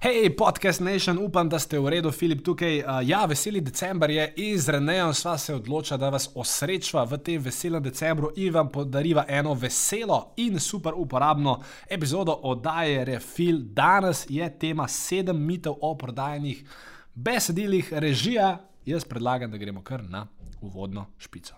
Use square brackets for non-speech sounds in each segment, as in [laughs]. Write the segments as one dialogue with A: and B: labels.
A: Hej, podcast Nation, upam, da ste v redu, Filip tukaj. Ja, veseli december je in z Renejem sva se odločila, da vas osrečva v tem veselem decembru in vam podariva eno veselo in super uporabno epizodo oddaje Refil. Danes je tema sedem mitov o prodajnih besedilih režija. Jaz predlagam, da gremo kar na uvodno špico.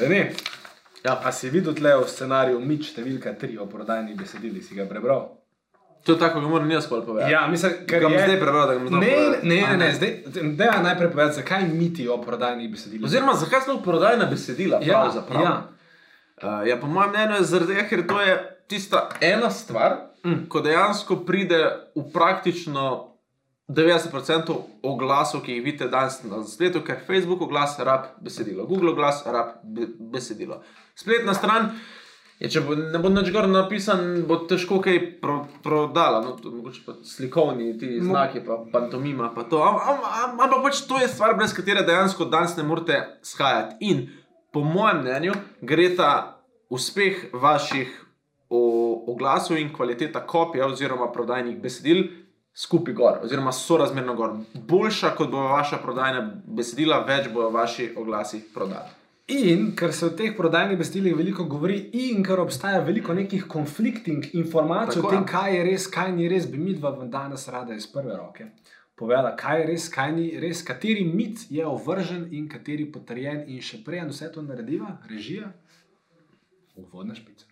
A: Rene,
B: Ja.
A: a si videl tle v scenariju Mič številka 3 o prodajnih besedilih, si ga prebral?
B: To je tako, kot moram jaz pol povedati.
A: Ja, mislim, ker
B: Ga
A: je...
B: zdaj prebral, da ga znal
A: Ne,
B: povedati.
A: ne,
B: A
A: ne, ne, zdaj, da najprej povedati, zakaj miti o prodajnih besedilih.
B: Oziroma, zakaj smo prodajna besedila?
A: Ja,
B: pravzaprav?
A: ja.
B: Uh, ja, po mojem mnenju je zaradi tega, ker to je tista ena stvar, mm. ko dejansko pride v praktično 90% oglasov, ki jih vidite danes na spletu, ker Facebook oglas rab besedilo, Google oglas rab be besedilo. Spletna stran. Je, če bo, ne bo nič gor napisan, bo težko kaj pro, prodala. No, to, mogoče pa slikovni ti znaki, pa pantomima, pa to. Am- am- am- Ampak pač to je stvar, brez katere dejansko danes ne morete skajati. In po mojem mnenju gre ta uspeh vaših o, oglasov in kvaliteta kopija oziroma prodajnih besedil skupaj gor, oziroma sorazmerno gor. Boljša kot bo vaša prodajna besedila, več bojo vaši oglasi prodali.
A: In ker se o teh prodajnih besedilih veliko govori, in ker obstaja veliko nekih konfliktnih informacij
B: Tako
A: o tem,
B: je.
A: kaj je res, kaj ni res, bi mi dva danes rada iz prve roke povedala, kaj je res, kaj ni res, kateri mit je ovržen in kateri potrjen, in še prej in vse to narediva, režija, uvodna špica.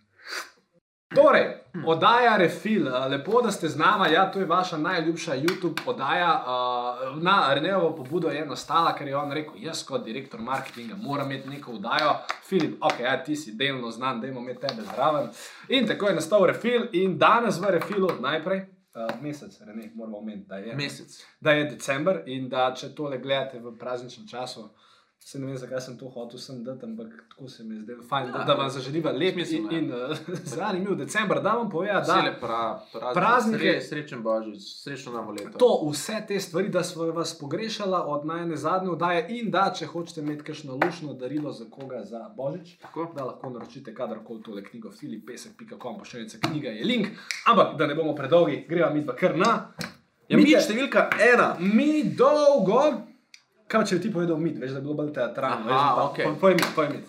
A: Torej, oddaja Refil, eh, lepo, da ste z nami. Ja, to je vaša najljubša YouTube oddaja. eh, Na Renevo pobudo je nastala, ker je on rekel: Jaz, kot direktor marketinga, moram imeti neko oddajo. Filip, ok, ja, ti si delno znan, da imamo tebe zraven. In tako je nastal Refil, in danes v Refilu najprej. Uh, mesec, Rene, moramo omeniti, da je,
B: Mesec.
A: da je december in da če tole gledate v prazničnem času, se ne vem, zakaj sem to hotel sem dati, ampak tako se mi je zdelo fajn, da,
B: Ja,
A: da vam zaželiva lep in, [laughs]
B: smiselno je.
A: in uh, zanimiv december. Da vam povem,
B: Vse
A: da
B: pra, praznike,
A: Praznike-
B: sre, srečen božič, srečno novo leto.
A: to, vse te stvari, da smo vas pogrešala od najne zadnje oddaje in da, če hočete imeti kakšno lušno darilo za koga za božič,
B: Tako.
A: da lahko naročite kadarkoli tole knjigo filipesek.com, pošiljka knjiga je link. Ampak da ne bomo predolgi, gremo mi dva kar na.
B: Ja, mi
A: Mite.
B: številka ena.
A: Mi dolgo. Kaj če bi ti povedal mit, veš, da je bilo bolj teatralno. Veš, pa-
B: okej.
A: po- Povej mi, povej mi.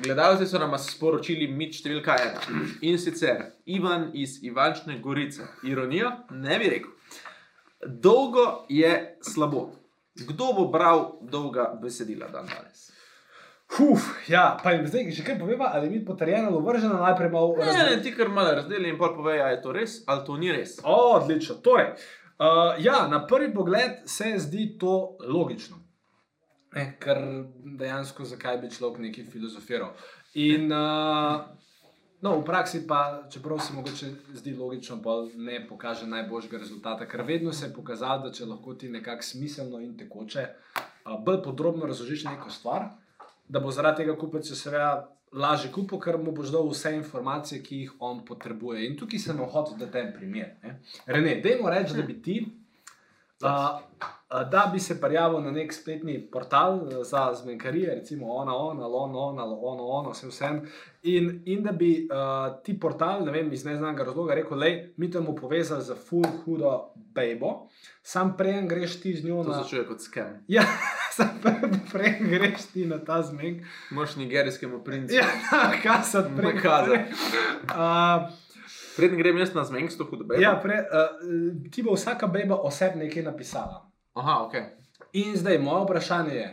B: Gledalci so nam sporočili mit številka ena. In sicer Ivan iz Ivančne Gorice. Ironija? Ne bi rekel. Dolgo je slabo. Kdo bo bral dolga besedila dan danes?
A: Uf, ja, pa jim zdaj že kaj poveva, ali je mit potrjena ali vržena, najprej malo
B: Ne, ne, ti kar malo razdeli in pol povej, ali je to res ali to ni res.
A: O, odlično. Torej, uh, ja, na prvi pogled se zdi to logično. Ne, ker dejansko zakaj bi človek nekaj filozofiral. In uh, no, v praksi pa, čeprav se mogoče zdi logično, pa ne pokaže najboljšega rezultata, ker vedno se je pokazalo, da če lahko ti nekako smiselno in tekoče uh, bolj podrobno razložiš neko stvar, da bo zaradi tega kupec seveda lažje kupil, ker mu boš dal vse informacije, ki jih on potrebuje. In tukaj sem hotel dati en primer. Ne? Rene, dajmo reči, da bi ti. Uh, da bi se prijavil na nek spletni portal uh, za zmenkarije, recimo ona, ona, on, on, ali ono, ono, vse vsem. In, in da bi uh, ti portal, ne vem, iz neznanega razloga rekel, da mi te bomo povezali za full hudo bejbo, sam prej greš ti z njo
B: To
A: na.
B: se čuje kot skem.
A: Ja, sam prej greš ti na ta zmenk.
B: Moš nigerijskemu princu.
A: Ja, kaj se prej
B: Nakazal.
A: Uh,
B: Preden grem jaz na zmenk, to hudo bej.
A: ja, pre, uh, ti bo vsaka bejba o sebi nekaj napisala.
B: Aha, ok.
A: In zdaj moje vprašanje je,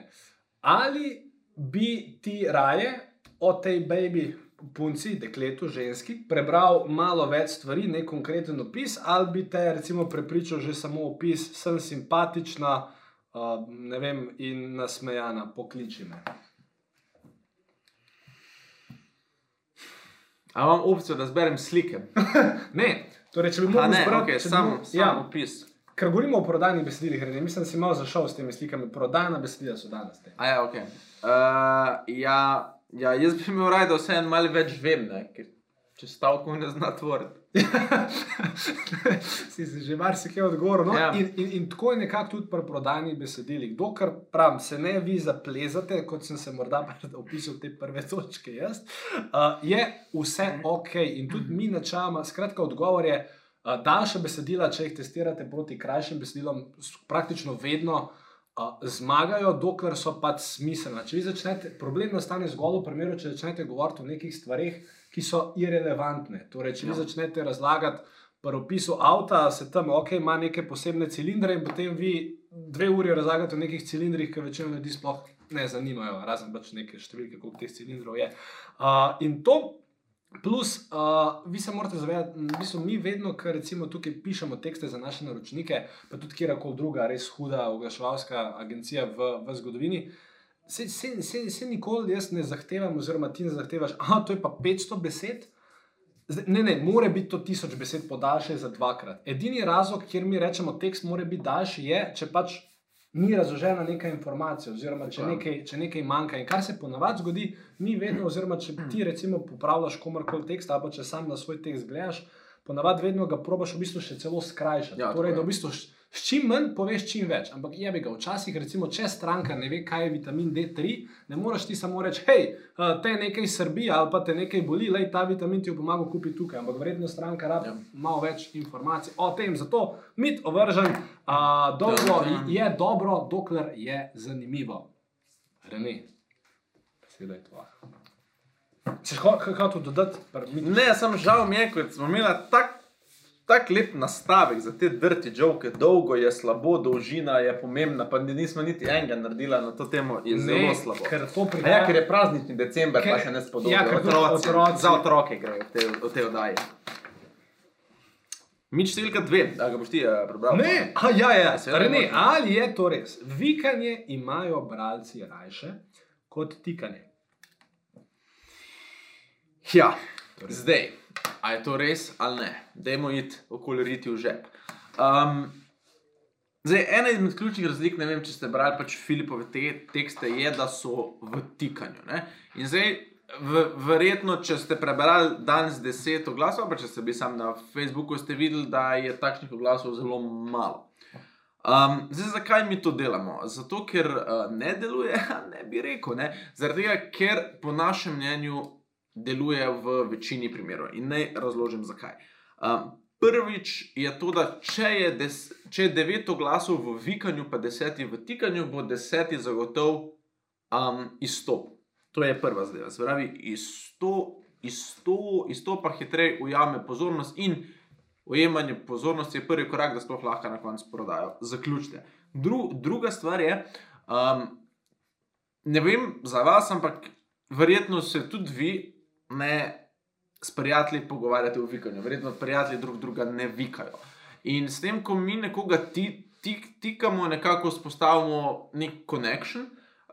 A: ali bi ti raje o tej baby, punci, dekletu, ženski, prebral malo več stvari, ne konkreten opis, ali bi te recimo prepričal že samo opis, sem simpatična, uh, ne vem, in nasmejana, pokliči me.
B: A imam opcijo, da zberem slike? [laughs]
A: Ne, torej, če bi
B: ne,
A: zbrati,
B: okay,
A: bi
B: sam,
A: ja,
B: opis.
A: ker govorimo o prodajnih besedilih, Rene, mislim, da si malo zašel s temi slikami. Prodajna besedila so danes te.
B: A ja, ok. Uh, ja, ja, jaz bi imel raje, da vse en malo več vem, ne? ker če stavko ne zna tvoriti. [laughs]
A: si si že marsikaj odgovoril. No?
B: Ja.
A: In, in, in tako je nekako tudi pri prodajnih besedilih. Dokler pravim, se ne vi zaplezate, kot sem se morda [laughs] opisal te prve točke, jaz, uh, je vse ok. In tudi mi načeloma, skratka, odgovor je, uh, daljša besedila, če jih testirate proti krajšim besedilom, praktično vedno. Uh, zmagajo, dokler so pač smiselne. Če vi začnete, problem nastane zgolj v primeru, če začnete govoriti o nekih stvarih, ki so irrelevantne. Torej, če vi
B: Ja.
A: začnete razlagati pri opisu avta, se tam ok, ima neke posebne cilindre, in potem vi dve uri razlagate o nekih cilindrih, ki večino ljudi sploh ne zanimajo, razen pač neke številke, koliko teh cilindrov je. Uh, in to. Plus, uh, vi se morate zavedati, v bistvu mi vedno, ker recimo tukaj pišemo tekste za naše naročnike, pa tudi kjerkoli druga, res huda oglaševalska agencija v, v zgodovini, se, se, se, se nikoli jaz ne zahtevam, oziroma ti ne zahtevaš, ah, to je pa 500 besed. Zdaj, ne, ne, more biti to tisoč besed podaljše za dvakrat. Edini razlog, kjer mi rečemo, tekst mora biti daljši, je, če pač ni razložena neka informacija, oziroma če nekaj, če nekaj manjka. In kar se ponavadi zgodi, mi vedno, oziroma če ti recimo popravljaš komorkoli tekst, ali pa če sam na svoj tekst gledaš, ponavadi vedno ga probaš v bistvu še celo skrajšati.
B: Ja,
A: torej, da v bistvu s čim manj poveš, čim več. Ampak je bi ga včasih, recimo, če stranka ne ve, kaj je vitamin D3, ne moreš ti samo reči, hej, uh, te nekaj srbi ali pa te nekaj boli, le ta vitamin ti bo pomagal kupiti tukaj. Ampak vredno stranka rabi
B: Ja.
A: malo več informacij o tem. Zato mit ovržen, uh, dolgo je dobro, dokler je zanimivo. Rene, beseda je tvoja. Se kaj tu dodati?
B: Ne, sem žal mi je, ker smo imeli tak, tak lep nastavek za te drti žovke. Dolgo je slabo, dolžina je pomembna, pa ni- nismo niti enega naredili na to temo, je zelo slabo.
A: Ker prihaja.
B: Ja, ker je praznični december,
A: Ker-
B: pa še ne spodobi.
A: ja, ker
B: otroci,
A: otroci-
B: Za otroke grejo v te, v te oddaje. Mič številka dve, da ga boš ti uh, prebral.
A: Ne, a, ja, ja.
B: Seveda
A: Rene,
B: možno.
A: ali je to res? Vikanje imajo bralci rajše kot tikanje.
B: Ja, zdaj, a je to res ali ne? Dajmo iti okoli riti v žep. Um, zdaj, ena izmed ključnih razlik, ne vem, če ste brali pač Filipove te tekste, je, da so v tikanju. Ne? In zdaj, v, verjetno, če ste prebrali danes deset oglasov, pa če ste bili sam na Facebooku, ste videli, da je takšnih oglasov zelo malo. Um, zdaj, zakaj mi to delamo? Zato, ker uh, ne deluje, [laughs] ne bi rekel. Ne? Zaradi tega, ker po našem mnenju deluje v večini primerov. In naj razložim, zakaj. Um, prvič je to, da če je, des, če je devet oglasov v vikanju, pa deseti v tikanju, bo deseti zagotov um, izstop. To je prva zadeva. Se pravi, izsto, izsto, izstopa hitreje ujame pozornost in ujemanje pozornosti je prvi korak, da sploh lahko na koncu prodajo. Zaključite. Dru, druga stvar je, um, ne vem za vas, ampak verjetno se tudi vi ne s prijatelji pogovarjate v vikanju, verjetno prijatelji drug druga ne vikajo. In s tem, ko mi nekoga ti, tik, tikamo, nekako vzpostavimo nek connection.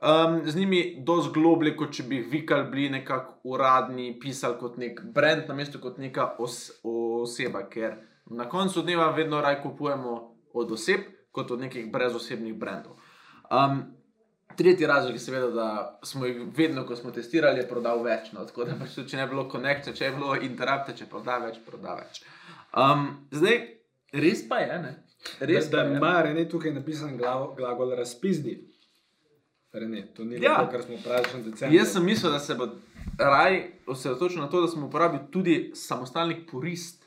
B: Um, z njimi dosti globlje, kot če bi vikali, bili nekako uradni, pisali kot nek brand, namesto kot neka os, oseba, ker na koncu dneva vedno raje kupujemo od oseb, kot od nekih brezosebnih brandov. Um, Tretji razlog je seveda, da smo jih vedno, ko smo testirali, je prodal več. No, tako da pač tudi, če ne bi bilo konekcije, če je bilo interrupte, če proda več, proda več. Um, zdaj, res pa je, ne? Res
A: da
B: pa je.
A: ima Rene tukaj napisan glavo, glagol razpizdi. Rene, to ni
B: Ja.
A: to, kar smo pravili v decembru.
B: Jaz sem mislil, da se bo raj osredotočil na to, da smo uporabili tudi samostalnik purist,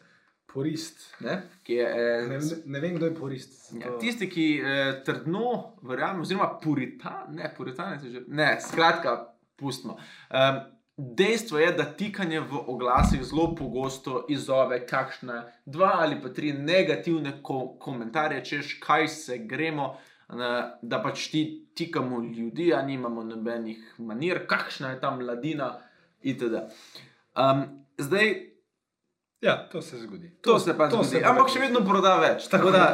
A: porist.
B: ne? ki je eh,
A: Ne, ne, vem, kdo je porist.
B: Ja, tisti, ki eh, trdno verjamem, oziroma puritan, ne, puritanec je že. Ne, skratka, pustimo. Um, dejstvo je, da tikanje v oglasih zelo pogosto izzove kakšne dva ali pa tri negativne ko komentarje, češ kaj se gremo. Da pač ti tikamo ljudi, a nimamo nobenih manir, kakšna je ta mladina, itd. Um, zdaj,
A: Ja, to se zgodi.
B: To se pa
A: to
B: zgodi,
A: pa
B: ampak še vedno proda več. Tako da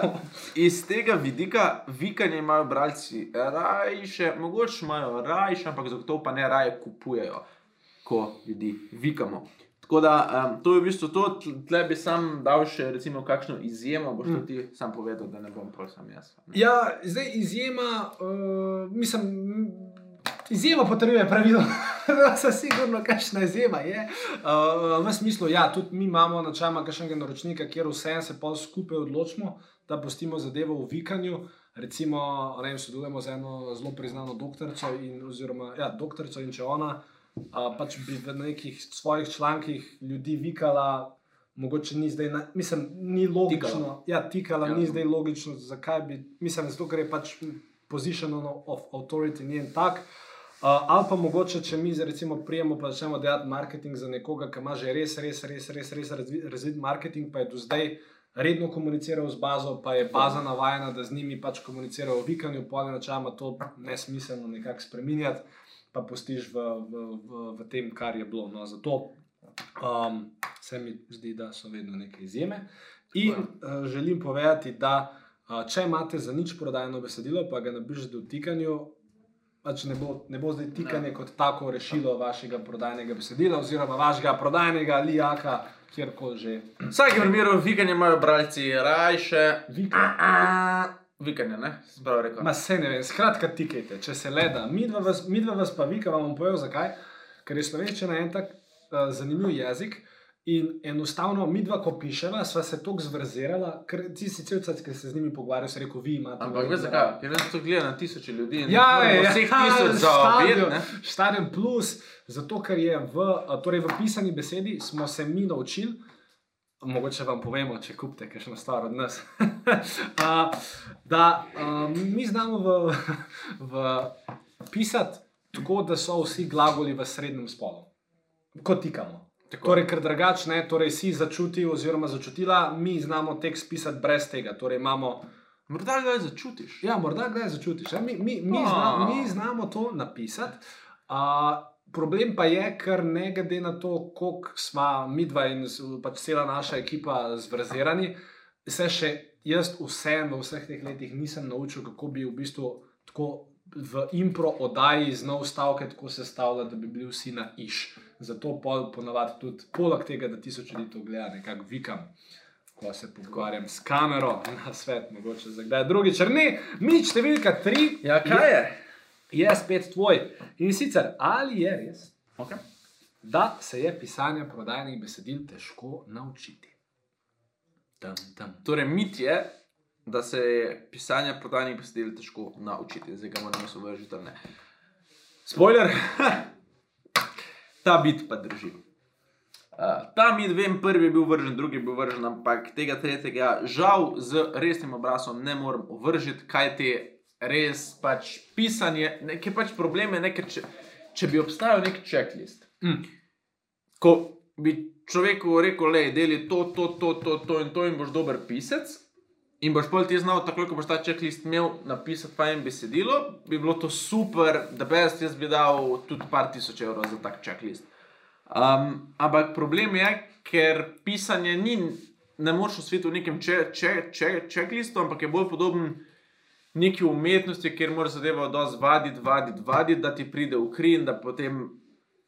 B: iz tega vidika vikanja imajo bralci rajše, mogoče imajo rajše, ampak zagotovo pa ne raje kupujejo, ko ljudi vikamo. Tako da um, to je v bistvu to, tle bi sam dal še recimo kakšno izjemo, boš mm. ti sam povedal, da ne bom sam jaz. Ne?
A: Ja, zdaj izjema, uh, mislim, izjema potrjuje pravilo, [laughs] da sigurno kakšna izjema je. Uh, v smislu, ja, tudi mi imamo načeloma kakšnega naročnika, kjer vse se pa skupaj odločimo, da postimo zadevo v vikanju. Recimo, vem, sodelujemo z eno zelo priznano doktorico in, oziroma, ja, doktorico in če ona pač bi v nekih svojih člankih ljudi vikala, mogoče ni zdaj, mislim, ni logično. Tikala. Ja, tikala ja. ni zdaj logično, zakaj bi, mislim, zato ker je pač position of authority njen tak. Uh, ali pa mogoče, če mi recimo prijemo pa začnemo delati marketing za nekoga, ki ima že res, res, res, res, res razvit, razvit marketing, pa je do zdaj redno komuniciral z bazo, pa je baza navajena, da z njimi pač komunicirajo v vikanju, pa ne načela to nesmiselno nekako spremenjati pa postiš v, v, v, v tem, kar je bilo. No, zato um, se mi zdi, da so vedno neke izjeme. In uh, želim povedati, da uh, če imate za nič prodajno besedilo, pa ga napišete v tikanju. Pač ne, bo, ne bo zdaj tikanje ne. kot tako rešilo vašega prodajnega besedila, oziroma vašega prodajnega lijaka, kjerkoli že.
B: V vsakem primeru, vikanje imajo bralci rajše. Vikanje vikanje, ne? Sprav rekel.
A: Ma se ne vem, skratka, tikajte, če se le da. Mi dva vas, vas pa vika, vam bom povedal zakaj. Ker je slovenščina en tak uh, zanimiv jezik. In enostavno, mi dva, ko pišemo, sva se tako zvrzirala, ker ti si cel cel, ki se z njimi pogovarjaš, rekel, vi imate.
B: Ampak veš zakaj? Ker veš, to gleda na tisoče ljudi.
A: Ja, je,
B: ja, vseh tisoč za obed.
A: Štadion plus, zato ker je v, torej v pisani besedi smo se mi naučili. Mogoče vam povemo, če kupite, kaj še na staro od nas. [laughs] da um, mi znamo v, v pisati tako, da so vsi glagoli v srednjem spolu, kot tikamo. Tako. Torej, ker drugačne, torej si začutil, oziroma začutila, mi znamo tekst pisati brez tega. Torej, imamo,
B: morda ga začutiš.
A: Ja, morda ga začutiš. Ja? Mi, mi, mi, zna, mi znamo to napisati. Uh, Problem pa je, ker ne glede na to, koliko smo mi dva in pač cela naša ekipa zvrzirani, se še jaz vsem v vseh teh letih nisem naučil, kako bi v bistvu tako v impro oddaji z nov stavke tako sestavljati, da bi bili vsi na iš. Zato ponavadi tudi poleg tega, da tisoč ljudi to gleda, nekako vikam. Ko se pogovarjam s kamero [laughs] na svet, mogoče za kdaj drugič, ne, mi številka tri.
B: Ja, kaj je? je?
A: je spet tvoj. In sicer, ali je res,
B: okay.
A: da se je pisanje prodajnih besedil težko naučiti?
B: Tam, tam. Torej, mit je, da se je pisanje prodajnih besedil težko naučiti, zdaj ga moramo da ne. Spoiler, [laughs] ta bit pa drži. Uh, ta mit, vem, prvi je bil vržen, drugi je bil vržen, ampak tega tretjega, žal, z resnim obrazom ne morem ovržiti, kaj te res pač pisanje, nekaj pač probleme, nekaj, če, če bi obstajal nek checklist. Mm. Ko bi človeku rekel, da je delo to, to, to, to, to in to, in boš dober pisec, in boš pol ti znal, tako kot boš ta checklist imel, napisati fajn besedilo, bi bilo to super, da bi jaz, jaz bi dal tudi par tisoč evrov za tak checklist. Um, ampak problem je, ker pisanje ni, ne moreš v svetu v nekem checklistu, če, če, če, ampak je bolj podoben neki umetnosti, kjer moraš zadevo dosti vaditi, vaditi, vaditi, da ti pride v kri in da potem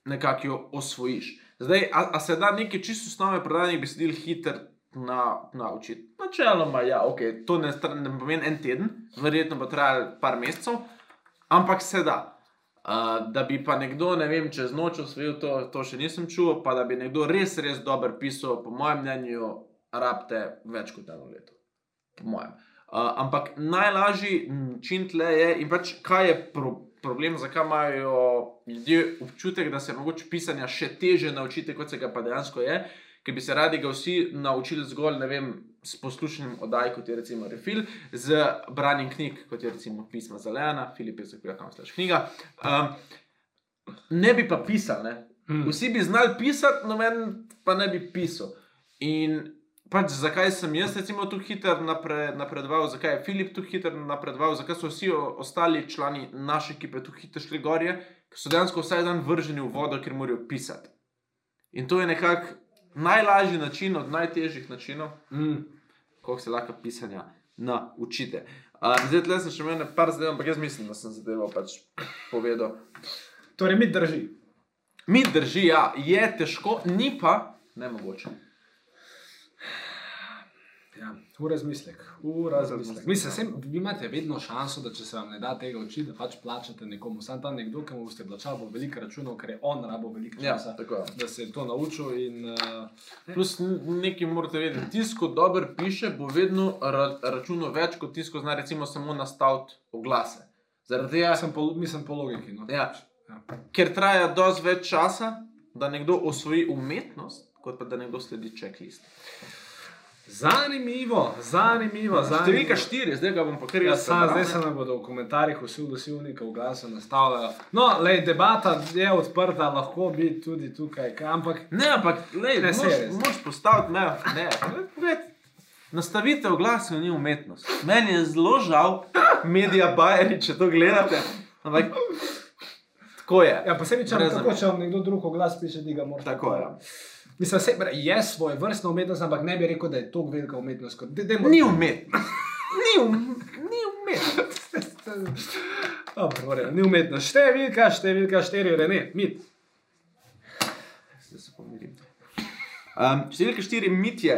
B: nekako jo osvojiš. Zdaj, a, a se da neki čisto osnovne prodajnih besedil hitro na, naučiti? Načeloma, ja, ok, to ne, ne pomeni en teden, verjetno bo trajalo par mesecev, ampak se da. Uh, da bi pa nekdo, ne vem, čez noč osvojil to, to še nisem čutil, pa da bi nekdo res, res dober pisal, po mojem mnenju, rabite več kot eno leto. Po mojem. Uh, ampak najlažji način tle je, in pač kaj je pro, problem, zakaj imajo ljudje občutek, da se mogoče pisanja še teže naučiti, kot se ga pa dejansko je, ker bi se radi ga vsi naučili zgolj, ne vem, s poslušanjem oddaj, kot je recimo Refil, z branjem knjig, kot je recimo Pisma Zelena, Filip je zakaj kam slaš knjiga. Um, ne bi pa pisali, hmm. vsi bi znali pisati, no men pa ne bi pisal. In pač zakaj sem jaz recimo tu hitro napre, napredoval, zakaj je Filip tu hitro napredoval, zakaj so vsi ostali člani naše ekipe tu hitro šli gorje, ker so dejansko vsak dan vrženi v vodo, ker morajo pisati. In to je nekako najlažji način od najtežjih načinov, mm. kako se lahko pisanja naučite. Uh, zdaj, tle sem še imel nekaj zadev, ampak jaz mislim, da sem zadevo pač povedal.
A: Torej, mi drži.
B: Mi drži, ja, je težko, ni pa ne mogoče.
A: Ja, v razmislek, v razmislek. Mislim, sem, vi imate vedno šanso, da če se vam ne da tega učiti, da pač plačate nekomu. Sam ta nekdo, ki mu boste plačali, bo veliko računov, ker je on rabo veliko
B: Ja,
A: časa,
B: tako je.
A: da se je to naučil. In, uh,
B: Plus nekaj morate vedeti, tisto dobro piše, bo vedno ra računal več kot tisto, zna recimo samo nastaviti oglase. Zaradi tega,
A: jaz sem po, mislim po logiki. No.
B: ja,
A: Ja.
B: ker traja dosti več časa, da nekdo osvoji umetnost, kot pa da nekdo sledi checklist.
A: Zanimivo, zanimivo. zanimivo.
B: Številka štiri, zdaj ga bom pa kar
A: Ja, sam, zdaj
B: ne.
A: se nam bodo v komentarjih vsi vlasivniki v glasu nastavljajo. No, lej, debata je odprta, lahko bi tudi tukaj, kaj, ampak
B: Ne, ampak lej,
A: Ne,
B: ne, moš, moš postaviti mejo. Ne, pogled, nastavitev glasov ni umetnost. Meni je zelo žal, medija bajeri, če to gledate. Ampak tako je.
A: ja, če,
B: Brez
A: tako,
B: zamere.
A: če vam nekdo drug glas piše, da ga moraš.
B: Tako je.
A: Mislim, se, je svoj vrstna umetnost, ampak ne bi rekel, da je to velika umetnost. Kot, de, dejmo,
B: Ni umetnost. [laughs] Ni, um, ni umetnost.
A: Dobro, redu, ni umetnost. Številka, številka, štiri, ne, mit.
B: Zdaj se pomirim. Um, številka štiri mit je.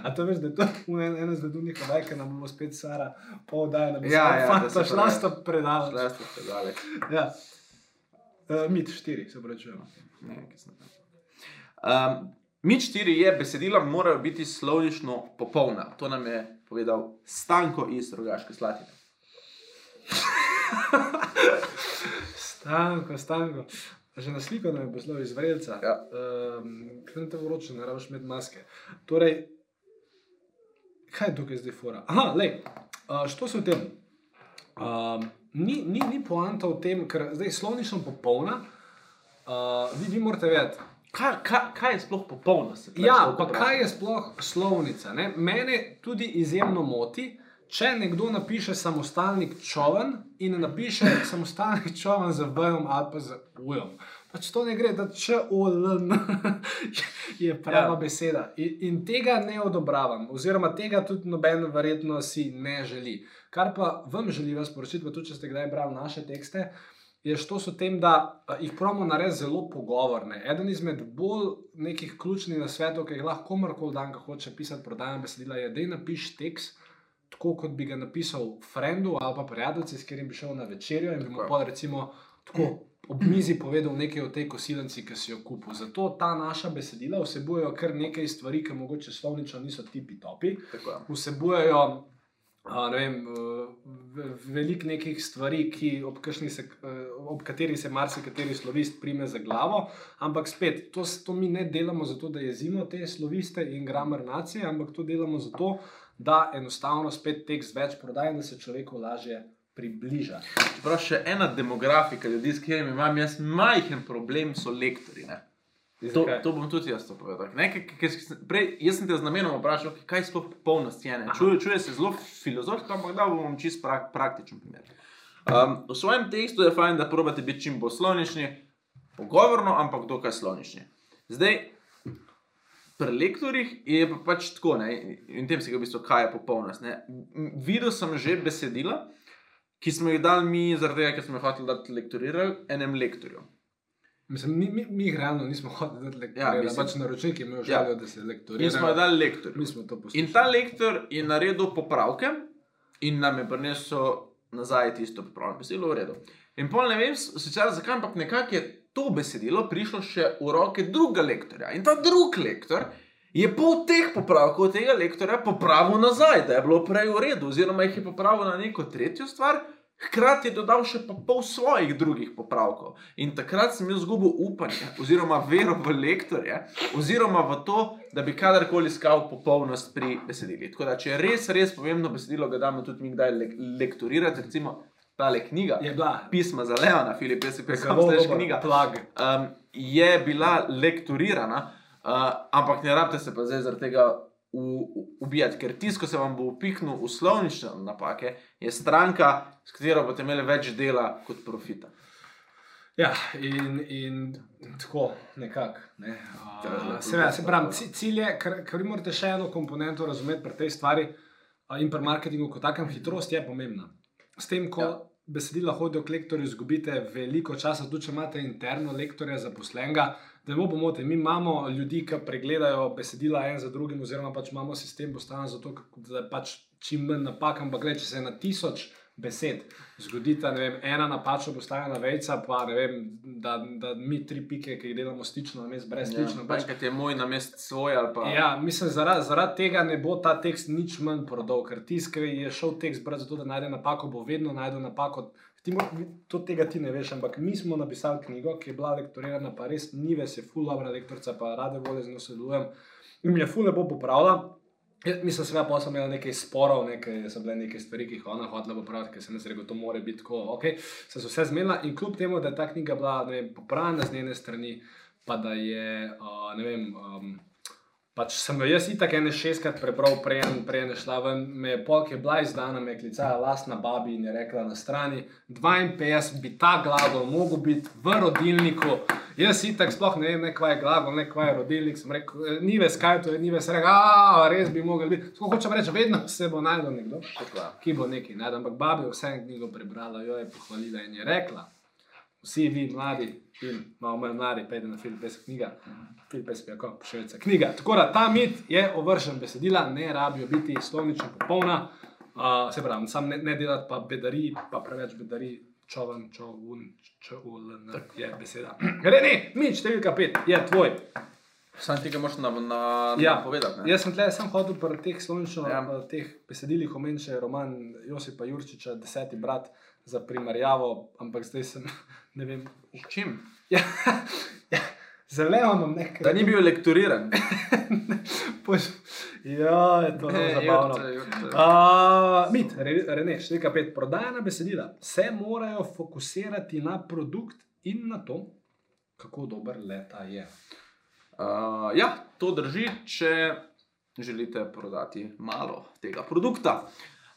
A: A to veš, da je to ena, ena zvedulnih odaj, ki nam bo spet Sara pol daj, da bi
B: Ja, ja,
A: fanta
B: da se
A: šla
B: pravi.
A: sta predala.
B: Šle ste predale.
A: Ja. Uh, mit štiri, se pravičujemo.
B: Ne, kaj sem tam. Um, mit štiri je, besedila morajo biti slovnično popolna. To nam je povedal Stanko iz Rogaške Slatine.
A: Stanko, stanko. Že na sliko nam je poslal iz Vrelca.
B: Ja.
A: Um, Kaj te vroče, ne rabiš imeti maske. Torej, kaj je tukaj zdaj fora? Aha, le, uh, što se v tem? Um, ni, ni, ni poanta v tem, ker zdaj slovnično popolna. Uh, vi, vi morate vedeti,
B: Kaj, kaj, kaj je sploh popolnost?
A: Ja, pa kaj je sploh slovnica? Ne? Mene tudi izjemno moti, če nekdo napiše samostalnik čovn in napiše [laughs] samostalnik čovn z vejom ali pa z ujem. Pač to ne gre, da če oln [laughs] je prava ja. Beseda. In, in tega ne odobravam, oziroma tega tudi noben verjetno si ne želi. Kar pa vam želim sporočiti, pa tudi če ste kdaj brali naše tekste, je to s tem, da jih pravimo narediti zelo pogovorne. Eden izmed bolj nekih ključnih nasvetov, ki jih lahko komorkoli dan, ko hoče pisati prodajna besedila, je, da je napiš tekst. Tako kot bi ga napisal frendu ali pa prijateljici, s katerim bi šel na večerjo in bi mu pa recimo tako ob mizi povedal nekaj o tej kosilnici, ki si jo kupil. Zato ta naša besedila vsebujejo kar nekaj stvari, ki mogoče slovnično niso tipi topi vsebujejo a, ne vem, veliko nekih stvari, ki, ob, se, eh, ob katerih se marsikateri slovist prime za glavo. Ampak spet, to, to mi ne delamo zato, da jezimo te sloviste in grammar nacije, ampak to delamo zato, da enostavno spet tekst več prodaja in da se človeku lažje približa.
B: Čeprav še ena demografika ljudi, s katerimi imam jaz majhen problem, so lektori. Ne? To, to bom tudi jaz povedal. Ne, k, k, k, prej, jaz sem te z namenom vprašal, kaj je sploh popolnost je. Čuje, čuje se zelo filozofsko, ampak da bom čist prak, praktičen primer. Um, v svojem tekstu je fajn, da probate biti čim bolj slovnični, pogovorno, ampak dokaj slovnični. Zdaj, pri lektorjih je pa pač tako, ne, in tem se ga v bistvu, kaj je popolnost. Ne. Videl sem že besedila, ki smo jih dali mi, zaradi tega, ker smo jih hoteli dati lektorirati enem lektorju.
A: Mislim, mi, mi, mi realno nismo hodili dati lektorja.
B: Ja,
A: Ja, pač naročnik je imel
B: Ja.
A: željo, da se
B: In smo jih
A: lektorira.
B: dali lektorju.
A: Mi smo to
B: In
A: poslušali.
B: ta lektor je naredil popravke in nam je prinesel nazaj tisto popravljeno besedilo, v redu. In pol ne vem, sicer zakaj, ampak nekako je to besedilo prišlo še v roke drugega lektorja. In ta drugi lektor je pol teh popravkov tega lektorja popravil nazaj, da je bilo prej v redu, oziroma jih je popravil na neko tretjo stvar. Hkrati je dodal še pa pol svojih drugih popravkov. In takrat sem jaz izgubil upanje, oziroma vero v lektorje, oziroma v to, da bi kadarkoli iskal popolnost pri besedilih. Tako da, če je res, res pomembno besedilo, ga damo tudi mi kdaj le lektorirati, recimo tale knjiga,
A: Je bila
B: pisma za Leona, Filip, jaz
A: zelo
B: pesem, stež
A: dober
B: knjiga,
A: plag.
B: um, je bila lektorirana, uh, ampak ne rabite se pa zdaj zaradi tega ubijati, ker tisto, ko se vam bo upihnil v slovnične napake, je stranka, s katero boste imeli več dela kot profita.
A: Ja, in, in tako nekako. Ne. Uh, Seveda, se pravi, ci- cilj je, ker, ker vi morate še eno komponento razumeti pri tej stvari uh, in pri marketingu, kot takem, hitrost je pomembna. S tem, ko
B: Ja.
A: Besedila hodijo k lektorju, izgubite veliko časa, tudi če imate interno lektorja zaposlenega. Da ne bo pomote, mi imamo ljudi, ki pregledajo besedila en za drugim, oziroma pač imamo sistem postavljen za to, da je pač čim manj napak, ampak gledaj, če se na tisoč besed. Zgodi se, da ena napačna postavljena vejca, pa vem, da, da mi tri pike, ki jih delamo stično, na mestu brez stično.
B: Ja, pač, je moj na mestu svoj. Pa...
A: Ja, mislim, zaradi zarad tega ne bo ta tekst nič manj prodal, ker tisk, je šel tekst brez zato, da najde napako, bo vedno najdel napako. Ti, to tega ti ne veš, ampak mi smo napisali knjigo, ki je bila lektorirana, pa res ni ves, je full dobro lektorica, pa rade volje z njo sodelujem. In mi je full lepo popravila. Ja, mislim, da pa sem imel nekaj sporov, nekaj, so bile neke stvari, ki jih ona hotela popraviti, ker sem rekel, da to mora biti tako. Okay. Sem se vse zmedla in kljub temu, da je ta knjiga bila popravljena z njene strani, pa da je, uh, ne vem. Um, Pač sem jo jaz itak ene šestkrat prebral, prej prej ne šla ven, me je polk je bila izdana, me je klicala lastna babi in je rekla na strani 52 bi ta glavo mogel biti v rodilniku. Jaz itak sploh ne vem, kaj je glavo, kaj je rodilnik. Sem rekel, e, ni ves kaj, to je ni ves rekel, a res bi mogel biti. Sploh hočem reči, vedno se bo najdel nekdo, ki bo neki najdel. Ampak babi vse knjigo prebrala, jo je pohvalila in je rekla, vsi vi mladi, in malo manj mladi, pejte na film, pesa knjiga. Filip je še vedno knjiga. Tako da ta mit je ovršen besedila, ne rabijo biti slovnično popolna. Uh, se pravi, sam ne, ne delati pa bedari, pa preveč bedari, čovn, čovn, čovn, je beseda. Gre ne, mi, številka pet, je tvoj.
B: Sam ti ga moš na, na,
A: ja,
B: povedati.
A: Ne? Jaz sem tle, sem hodil po teh slovnično, ja. teh besedilih, omenil še roman Josipa Jurčiča, Deseti brat za primerjavo, ampak zdaj sem, ne vem,
B: v čem.
A: Ja, [laughs] ja. Z Leonom nekaj.
B: Da ni bil lektoriran. [laughs]
A: ja, je to zelo zabavno. Uh, mit, Rene, številka pet. Prodajna besedila se morajo fokusirati na produkt in na to, kako dober leta je.
B: Uh, ja, to drži, če želite prodati malo tega produkta.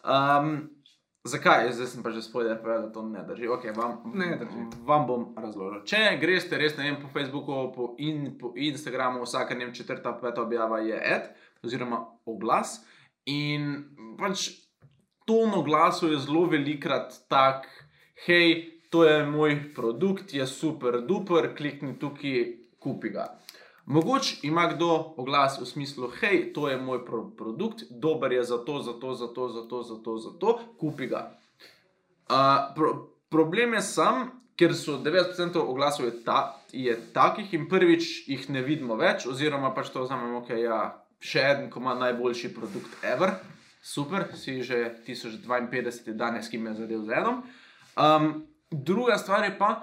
B: Um, Zakaj? Zdaj sem pa že spoiler povedal, da to ne drži. Okay, vam,
A: ne drži.
B: Vam bom razložil. Če greste res vem, po Facebooku, po, in, po Instagramu, vsaka ne vem, četrta, peta objava je ad oziroma oglas. In pač ton oglasov je zelo velikrat tak, hej, to je moj produkt, je super, duper, klikni tukaj, kupi ga. Mogoče ima kdo oglas v smislu, hej, to je moj pro produkt, dober je za to, za to, za to, za to, za to, za to kupi ga. Uh, pro problem je sam, ker so 90% oglasov je, ta, je takih in prvič jih ne vidimo več, oziroma pač to vzamemo, ok, ja, še en, ko ima najboljši produkt ever, super, si že 1052 danes, ki me je zadev z enom. Um, druga stvar je pa,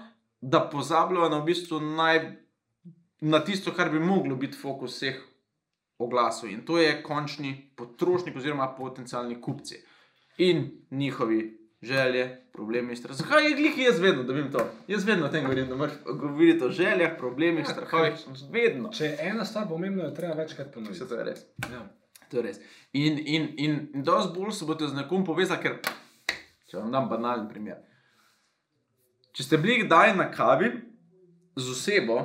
B: da pozabljajo na v bistvu najbolj na tisto, kar bi moglo biti fokus vseh oglasov. In to je končni potrošnik oziroma potencijalni kupci in njihovi želje, problemi, strah. Zakaj je glih jaz vedno, da vem to? Jaz vedno o tem govorim, da moraš govoriti o željah, problemih, ja, strahovih, vedno.
A: Če je ena stvar pomembna, jo treba večkrat ponoviti.
B: Vse to je res.
A: Ja.
B: To je res. In, in, in, in dosti bolj se boste z nekom povezali, ker če vam dam banalen primer. Če ste bili kdaj na kavi z osebo,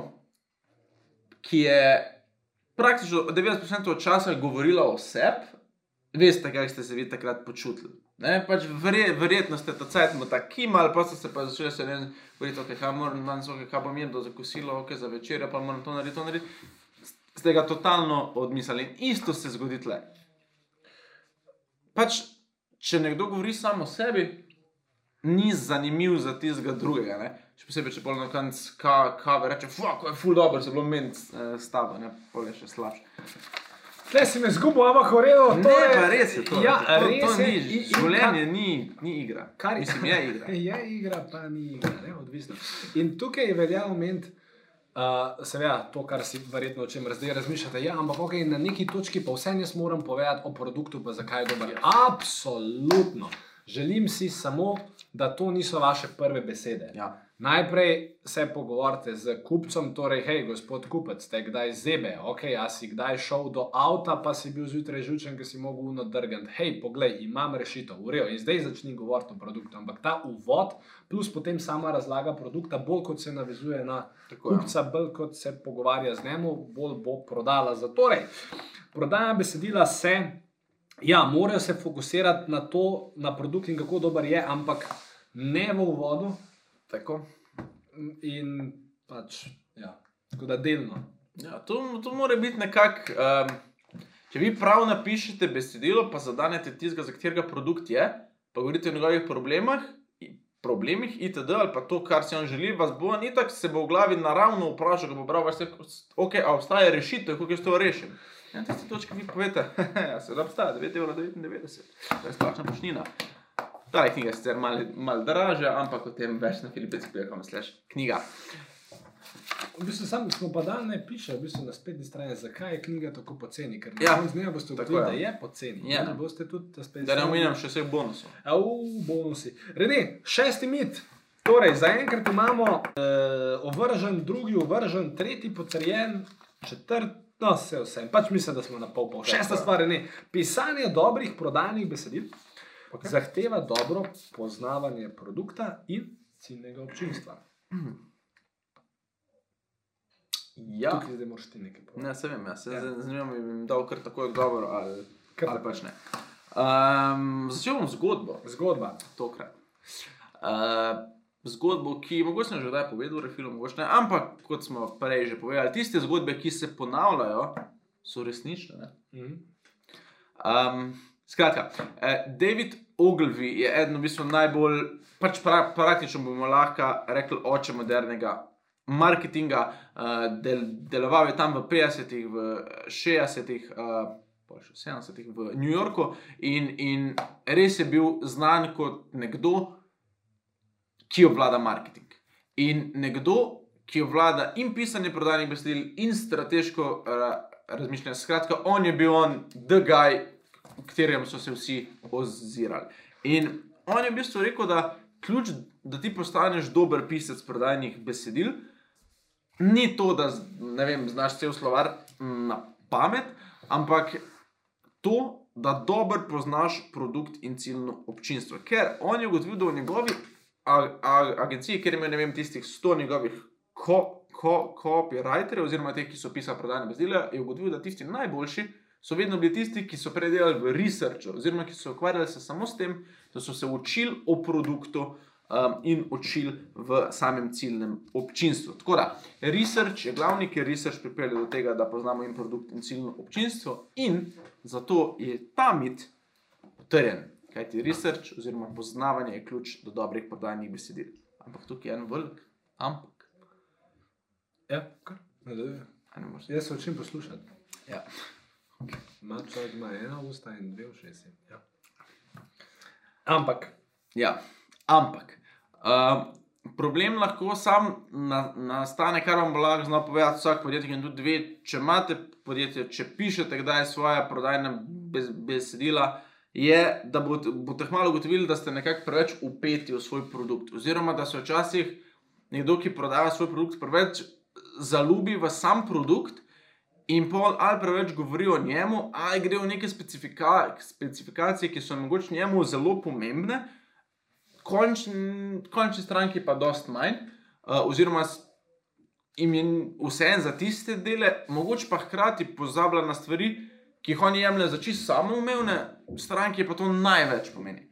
B: ki je praktično 90% časa govorila o sebi, veste, kaj ste se vi takrat počutili. Ne, pač verje, verjetno ste ta cajt mu tako kimali, pa ste se pa začeli se ne govoriti, okay, kaj moram danes, okay, kaj bom jedel za kosilo, okay, za večerjo, pa moram to narediti, to narediti. Ste ga totalno odmislili in isto se zgodi tle. Pač, če nekdo govori samo o sebi, ni zanimiv za tistega drugega. Ne? Še posebej, če polno konc kave reče, fuck, je full dobro, se bo menj eh, stava, ne, pol je še slabše.
A: Tle si me zgubil, ampak horejo.
B: Ne, je, pa res je to.
A: Ja,
B: to,
A: res
B: to
A: je.
B: ni, življenje ni, ni igra.
A: Kar
B: je, Mislim, je igra. [laughs]
A: je igra, pa ni igra, ne, odvisno. In tukaj je velja oment, uh, seveda, to, kar si verjetno o čem zdaj razmišljate. Ja, ampak okay, na neki točki pa vse jaz moram povedati o produktu, pa zakaj je dober. Absolutno. Želim si samo, da to niso vaše prve besede.
B: Ja.
A: Najprej se pogovorite z kupcem, torej, hej, gospod kupec, ste kdaj zebe, ok, a si kdaj šel do avta, pa si bil zjutraj žučen, ker si mogel unodrgati. Hej, poglej, imam rešitev, urejo in zdaj začni govoriti o produktu. Ampak ta uvod, plus potem sama razlaga produkta, bolj kot se navezuje na Tako, kupca, bolj kot se pogovarja z njim, bolj bo prodala. Zatorej, prodaja besedila se. Ja, morajo se fokusirati na to, na produkt in kako dober je, ampak ne v uvodu
B: Tako.
A: in pač, ja, tako da delno.
B: Ja, to, to mora biti nekako. Um, če vi prav napišete besedilo, pa zadanete tistega, za katerega produkt je, pa govorite o njegovih problemah, problemih, itd. ali pa to, kar si on želi, vas bo on itak se bo v glavi naravno vprašal, ko bo bral, vaš ok, a obstaja rešitev, kako jaz to rešim. Na tisti točki vi povete, ja, [laughs] seveda obstaja 9,99 evra, to je splošna počnina. Ta knjiga je sicer malo mal dražja, ampak o tem več na filipinskih, slash knjiga.
A: V bistvu sam smo pa dan ne piše, v bistvu na spletni strani, zakaj je knjiga tako poceni. Ker
B: Ja,
A: ja, z njega boste ugotovili, da
B: je.
A: poceni.
B: Ja.
A: Ne boste tudi na spletni
B: Da ne
A: strani-
B: omenjam še vseh bonusov.
A: Au, bonusi. Rene, šesti mit. Torej, zaenkrat imamo uh, ovržen, drugi ovržen, tretji potrjen, četrti. No, vse vse. Pač mislim, da smo na pol pol. Šesta stvar je, ne. pisanje dobrih prodajnih besedil okay. zahteva dobro poznavanje produkta in ciljnega občinstva.
B: Ja,
A: Tukaj zdaj moraš ti nekaj povedati.
B: ne, se vem, ja, se
A: Ja.
B: zanima me, bi dal kar takoj odgovor ali,
A: Kar
B: ali pač ne. Um, začel bom zgodbo,
A: Zgodba.
B: tokrat. Uh, zgodbo, ki mogoče sem že kdaj povedal, refilo, mogoče ne, ampak kot smo prej že povedali, tiste zgodbe, ki se ponavljajo, so resnične. Ne?
A: Mhm.
B: Um, skratka, eh, David Ogilvy je eden v bistvu najbolj, pač pra, praktično bomo lahko rekli, oče modernega marketinga. Uh, del, deloval je tam v 50-ih, v 60-ih, uh, pa še 70-ih v New Yorku in, in res je bil znan kot nekdo, ki obvlada marketing. In nekdo, ki obvlada in pisanje prodajnih besedil, in strateško uh, razmišljanje. Skratka, on je bil on, the guy, katerem so se vsi ozirali. In on je v bistvu rekel, da ključ, da ti postaneš dober pisec prodajnih besedil, ni to, da vem, znaš cel slovar na pamet, ampak to, da dobro poznaš produkt in ciljno občinstvo. Ker on je ugotovil, da v njegovi a- a- agenciji, kjer ima ne vem, tistih 100 njegovih ko, ko, copywriterjev, oziroma teh, ki so pisali prodajne besedila, je ugotovil, da tisti najboljši so vedno bili tisti, ki so prej delali v researchu, oziroma ki so ukvarjali se samo s tem, da so se učili o produktu um, in učili v samem ciljnem občinstvu. Tako da, research je glavni, ker research pripelje do tega, da poznamo in produkt in ciljno občinstvo, in zato je ta mit potrjen. Kajti research oziroma poznavanje je ključ do dobrih prodajnih besedil. Ampak tukaj je en velik, ampak.
A: Ja, kar.
B: ne moreš-
A: Jaz se učim poslušati.
B: Ja.
A: Človek ima ena usta in dve ušesi. Ja. Ampak,
B: Ja, ampak um, problem lahko sam na, nastane, kar vam bo lahko znal povedati vsak podjetnik in tudi ve, če imate podjetje, če pišete kdaj svoje prodajne bez, besedila, je, da boste, boste hmalo ugotovili, da ste nekako preveč upeti v svoj produkt. Oziroma, da se včasih nekdo, ki prodaja svoj produkt, preveč zaljubi v sam produkt. In pol ali preveč govori o njemu, ali gre v neke specifika, specifikacije, ki so mogoče njemu zelo pomembne, končni, končni stranki pa dost manj, uh, oziroma jim je vseeno za tiste dele, mogoče pa hkrati pozablja na stvari, ki jih oni jemlje za čisto samoumevne, stranki pa to največ pomeni.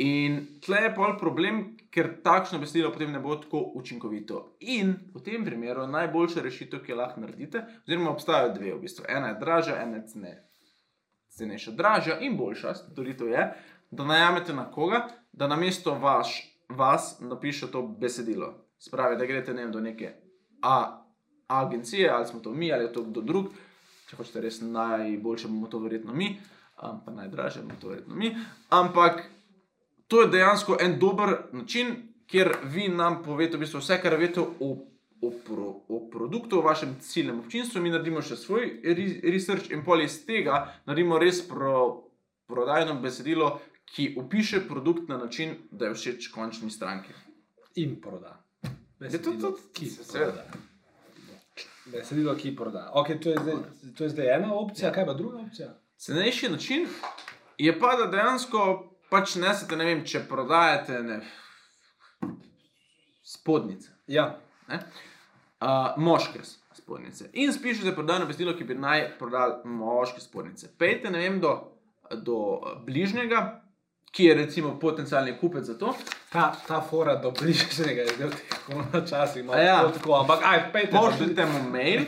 B: In tle je pol problem, ker takšno besedilo potem ne bo tako učinkovito. In v tem primeru najboljša rešitev, ki jo lahko naredite, oziroma obstajajo dve v bistvu. Ena je dražja, ena je cene, cenejša. Dražja in boljša storitev je, da najamete na koga, da namesto vaš, vas napiše to besedilo. Spravi, da greste ne vem, do neke A, agencije, ali smo to mi, ali je to kdo drug. Če hočete res najboljše, bomo to verjetno mi, um, pa najdražje bomo to verjetno mi. Ampak to je dejansko en dober način, kjer vi nam povete v bistvu vse, kar veste o, o, pro, o produktu, o vašem ciljnem občinstvu. Mi naredimo še svoj re- research in pol iz tega naredimo res pro, prodajno besedilo, ki opiše produkt na način, da je všeč končni stranki.
A: in proda.
B: Ja, to- to-
A: ki
B: se-
A: proda. Besedilo, ki proda. Okay, to, je zdaj, to je zdaj ena opcija,
B: Ja.
A: kaj pa druga opcija?
B: Cenejši način je pa, da dejansko pač nesete, ne vem, če prodajate ne, spodnjice.
A: Ja,
B: ne, uh, moške s- spodnjice. In spišete prodajno besedilo, ki bi naj prodali moške spodnjice. Pejte, ne vem, do, do bližnjega, ki je recimo potencijalni kupec za to.
A: Ta, ta fora do bližnjega je zdaj v teh korona časih, malo
B: ja.
A: tako, ampak aj, pejte.
B: Pošljite mu mail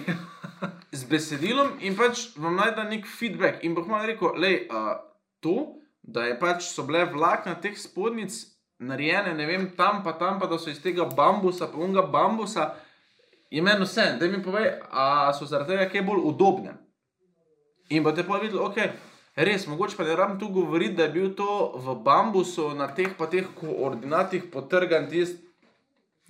B: z besedilom in pač vam najde nek feedback. In boh malo rekel, lej, uh, to, da je pač so bile vlakna teh spodnjic narejene, ne vem, tam pa tam, pa da so iz tega bambusa, pa unga bambusa, je meni vse. Da mi povej, a so zaradi tega kaj bolj udobne. In boste pa videli, ok. Res, mogoče pa ne rabim tu govoriti, da je bil to v bambusu na teh pa teh koordinatih potrgan tisti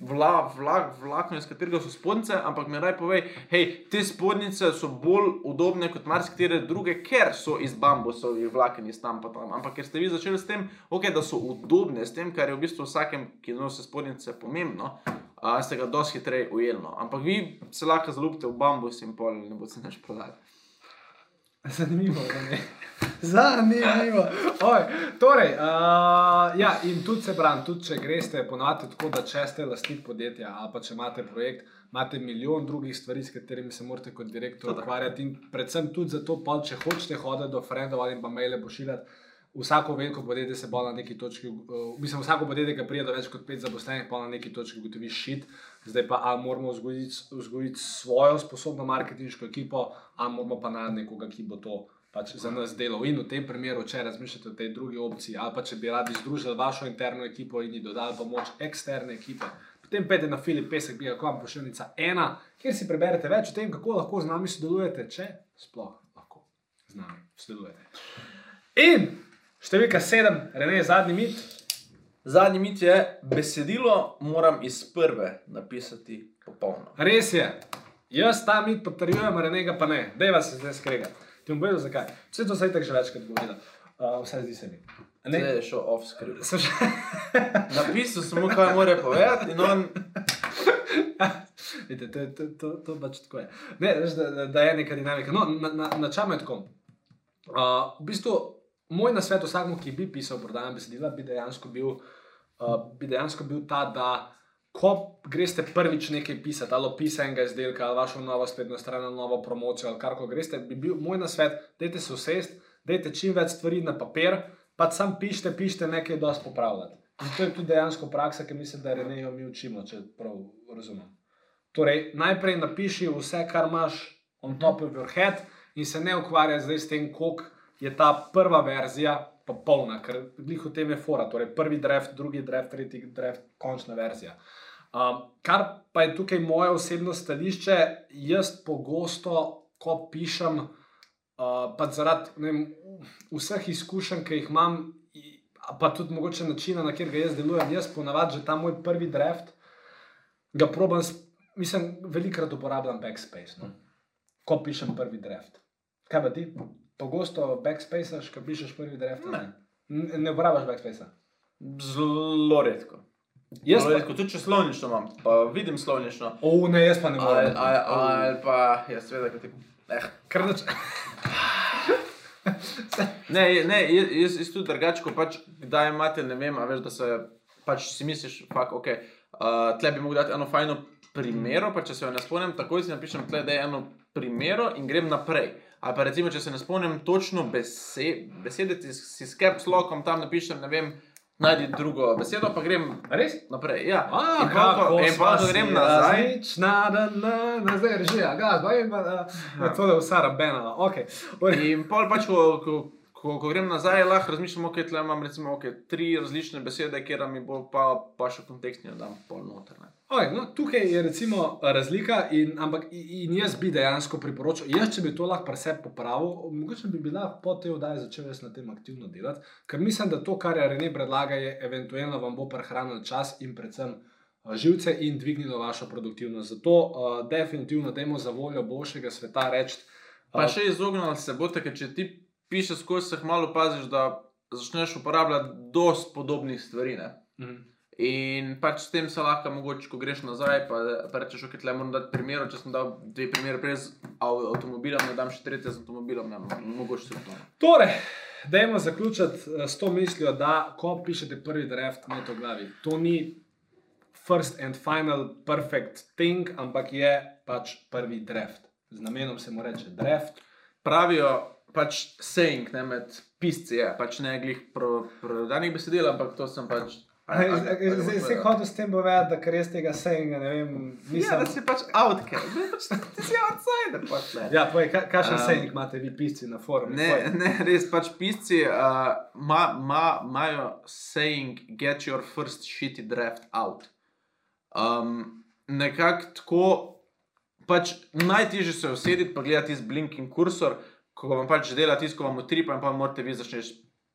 B: vla, vlak, vlakno, iz katerega so spodnjice, ampak mi raj povej, hej, te spodnjice so bolj udobne kot marsikatere druge, ker so iz bambusovih vlaken iz tam pa tam. Ampak ker ste vi začeli s tem, okay, da so udobne, s tem, kar je v bistvu vsakem, ki nosi spodnjice, pomembno, a, ste ga dosti hitreje ujeli. No. Ampak vi se lahko zalupite v bambus in pol ne boste več prodali. [laughs]
A: Zanimivo, da ne. Zanimivo. Oj, torej, uh, ja, in tudi se pravi, tudi če greste ponovadi tako, da če ste lastnik podjetja ali pa če imate projekt, imate milijon drugih stvari, s katerimi se morate kot direktor ukvarjati. In predvsem tudi zato, pol, če hočete hoditi do frendov ali pa maile pošiljati. Vsako veliko podjetje se bo na neki točki, uh, mislim, vsako podjetje, ki pride do več kot pet zaposlenih, pa na neki točki ugotovi šit. Zdaj pa ali moramo vzgojiti, svojo sposobno marketinško ekipo, ali moramo pa najti nekoga, ki bo to pač za nas delal. In v tem primeru, če razmišljate o tej drugi opciji, ali pa če bi radi združili vašo interno ekipo in ji dodali pomoč eksterne ekipe, potem pejte na Filip Pesek, bi ga pošiljnica ena, kjer si preberete več o tem, kako lahko z nami sodelujete, če sploh lahko z nami sodelujete. In številka sedem, Rene, zadnji mit.
B: Zadnji mit je, besedilo moram iz prve napisati popolno.
A: Res je. Jaz ta mit potrjujem, Renega pa ne. Dejva se zdaj skrega. Ti bom povedal zakaj. Vse to se je tako že večkrat govorilo. Uh, vse zdi se mi. Ne?
B: Zdaj je šel off script.
A: Sem še... [laughs]
B: Napisal sem mu, kaj mora povedati, in on [laughs]
A: Vidite, to, to, to, to pač tako je. Ne, veš, da, da je neka dinamika. No, na, na, na čem je tako? Uh, v bistvu, moj nasvet vsakmu, ki bi pisal prodajna besedila, bi dejansko bil, uh, bi dejansko bil ta, da ko greste prvič nekaj pisati, ali opis enega izdelka, ali vašo novo spletno stran, ali novo promocijo, ali kar koli greste, bi bil moj nasvet, dajte se usest, dajte čim več stvari na papir, pa sam pišite, pišite nekaj, dosti popravljati. In to je tudi dejansko praksa, ki mislim, da Renejo mi učimo, če prav razumem. Torej, najprej napiši vse, kar imaš on top of your head, in se ne ukvarjaj zdaj s tem, koliko je ta prva verzija popolna, ker glih v tem je fora. Torej, prvi draft, drugi draft, tretji draft, končna verzija. Um, kar pa je tukaj moje osebno stališče, jaz pogosto, ko pišem, uh, pa zaradi vem, vseh izkušenj, ki jih imam, pa tudi mogoče načina, na kjer ga jaz delujem, jaz ponavadi že ta moj prvi draft, ga probam, s- mislim, velikrat uporabljam backspace, no? ko pišem prvi draft. Kaj pa ti? Pogosto backspace, ko pišeš prvi draft? ali Ne, ne, ne uporabljaš backspace.
B: zelo redko.
A: Jaz
B: Zelo
A: pa,
B: redko, tudi če slovnično imam, pa vidim slovnično.
A: o, ne, jaz pa ne
B: Ali,
A: morem.
B: ali, ali pa, ja, seveda, kot ti. Eh.
A: Kar nač... [laughs]
B: Ne, ne, jaz, jaz, jaz tudi drugače, pač kdaj imate, ne vem, veš, da se pač si misliš, fak, ok, uh, tle bi mogel dati eno fajno primero, pa če se jo ne spomnim, takoj si napišem tle, da je eno primero in grem naprej. Ali pa recimo, če se ne spomnim točno besed, besede, si, si s caps lockom tam napišem, ne vem, najdi drugo besedo, pa grem
A: Res?
B: naprej. Ja.
A: A,
B: in pa, ko, in pa, ko grem nazaj.
A: Različna, da, da, da, zdaj režija, gazba in pa, da, da, to je vsa rabena. Okay.
B: In pol pač, ko, ko, ko, ko grem nazaj, lahko razmišljam, ok, tle imam recimo okay, tri različne besede, kjer mi bo pa, pa še kontekstni, da dam pol noter. Ne.
A: Oj, no, tukaj je recimo razlika, in, ampak in jaz bi dejansko priporočil, jaz če bi to lahko pri sebi popravil, mogoče bi bila po tej oddaji začel jaz na tem aktivno delati, ker mislim, da to, kar je Rene predlaga, je eventualno vam bo prehranilo čas in predvsem uh, živce in dvignilo vašo produktivnost. Zato uh, definitivno dajmo za voljo boljšega sveta reči.
B: Pa še izognili se boste, ker če ti pišeš skozi, se malo paziš, da začneš uporabljati dosti podobnih stvari. Ne.
A: Mhm.
B: In pač s tem se lahko, mogoče, ko greš nazaj, pa, pa rečeš, ok, tle moram dati primer, če sem dal dve primere prej z av- avtomobilom, ne dam še tretje z avtomobilom, ne, mogoče se to.
A: Torej, dajmo zaključiti eh, s to mislijo, da ko pišete prvi draft, imate v glavi. To ni first and final perfect thing, ampak je pač prvi draft. Z namenom se mu reče draft.
B: Pravijo, pač saying ne, med pisci, je, pač ne glih prodanih besedil, ampak to sem pač.
A: Zdaj si hodil s tem povedati, da ker res tega sejnga, ne vem,
B: Ja,
A: mislim,
B: da si pač outcast, ti si outsider. Pač, ne.
A: Ja, povej, ka- kakšen
B: Um,
A: sejng imate vi pisci na forumu?
B: Ne, ne, res pač pisci uh, imajo ma, imajo saying, get your first shitty draft out. Um, Nekako tako, pač najtežje se je usedeti, pa gledati z blinking kursor, ko vam pač dela tisto, ko vam utripa in pa morate vi začneš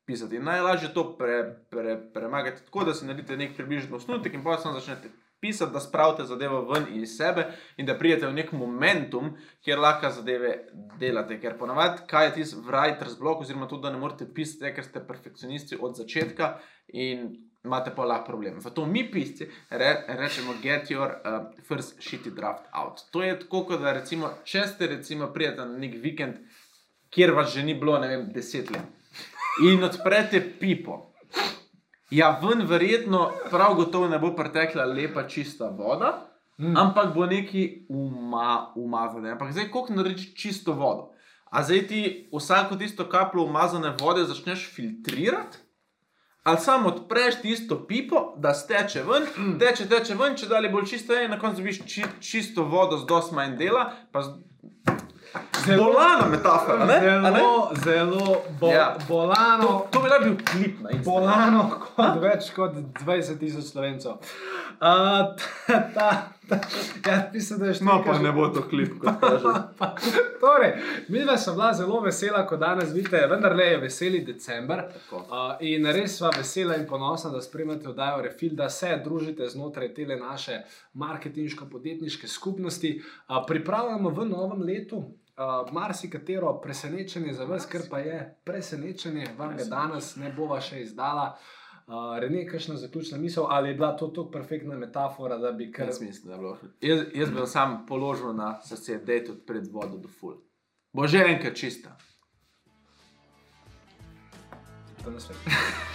B: pisati. Najlažje je to pre, pre, premagati tako, da si naredite nek približen osnutek in pa samo začnete pisati, da spravite zadevo ven iz sebe in da pridete v nek momentum, kjer lahko zadeve delate. Ker ponavadi, kaj je tisti writer's block, oziroma to, da ne morete pisati, je, ker ste perfekcionisti od začetka in imate pa lahko problem. Zato mi pisci re, rečemo, get your uh, first shitty draft out. To je tako, da recimo, če ste recimo prijete na nek vikend, kjer vas že ni bilo, ne vem, deset let. In odprete pipo. Ja, ven verjetno prav gotovo ne bo pretekla lepa čista voda,
A: Mm.
B: ampak bo neki uma, umazane. Ampak zdaj, koliko narediš čisto vodo? A zdaj ti vsako tisto kapljo umazane vode začneš filtrirati? Ali samo odpreš tisto pipo, da steče ven,
A: Mm.
B: teče, teče ven, če dalje bolj čisto je, in na koncu dobiš či, čisto vodo z dosti manj dela. pa z- Bolana metafora, ne?
A: Zelo, zelo bo,
B: Ja.
A: bolano.
B: To, to bi lahko bil klip na Instagramu.
A: Bolano kot več kot 20 tisoč slovencev. Uh, ta, ta, ta, ja, mislim, da je
B: No,
A: številka
B: pa
A: že-
B: ne bo to klip, kot kaže.
A: torej, mi dva sem bila zelo vesela, ko danes vidite, vendar le je veseli december.
B: Tako.
A: Uh, in res sva vesela in ponosna, da spremljate oddajo Refil, da se družite znotraj te naše marketinško-podjetniške skupnosti. Uh, pripravljamo v novem letu. Uh, marsikatero presenečenje za vas, ker pa je presenečenje, vam ga danes ne bova še izdala. Uh, Rene, kakšna zaključna misel, ali je bila to tako perfektna metafora, da bi kar
B: Jaz mislim, da je bilo. Jaz, jaz bi sam položil na srce, da je tudi pred vodo do ful. Bo že enkrat čista.
A: To na svet.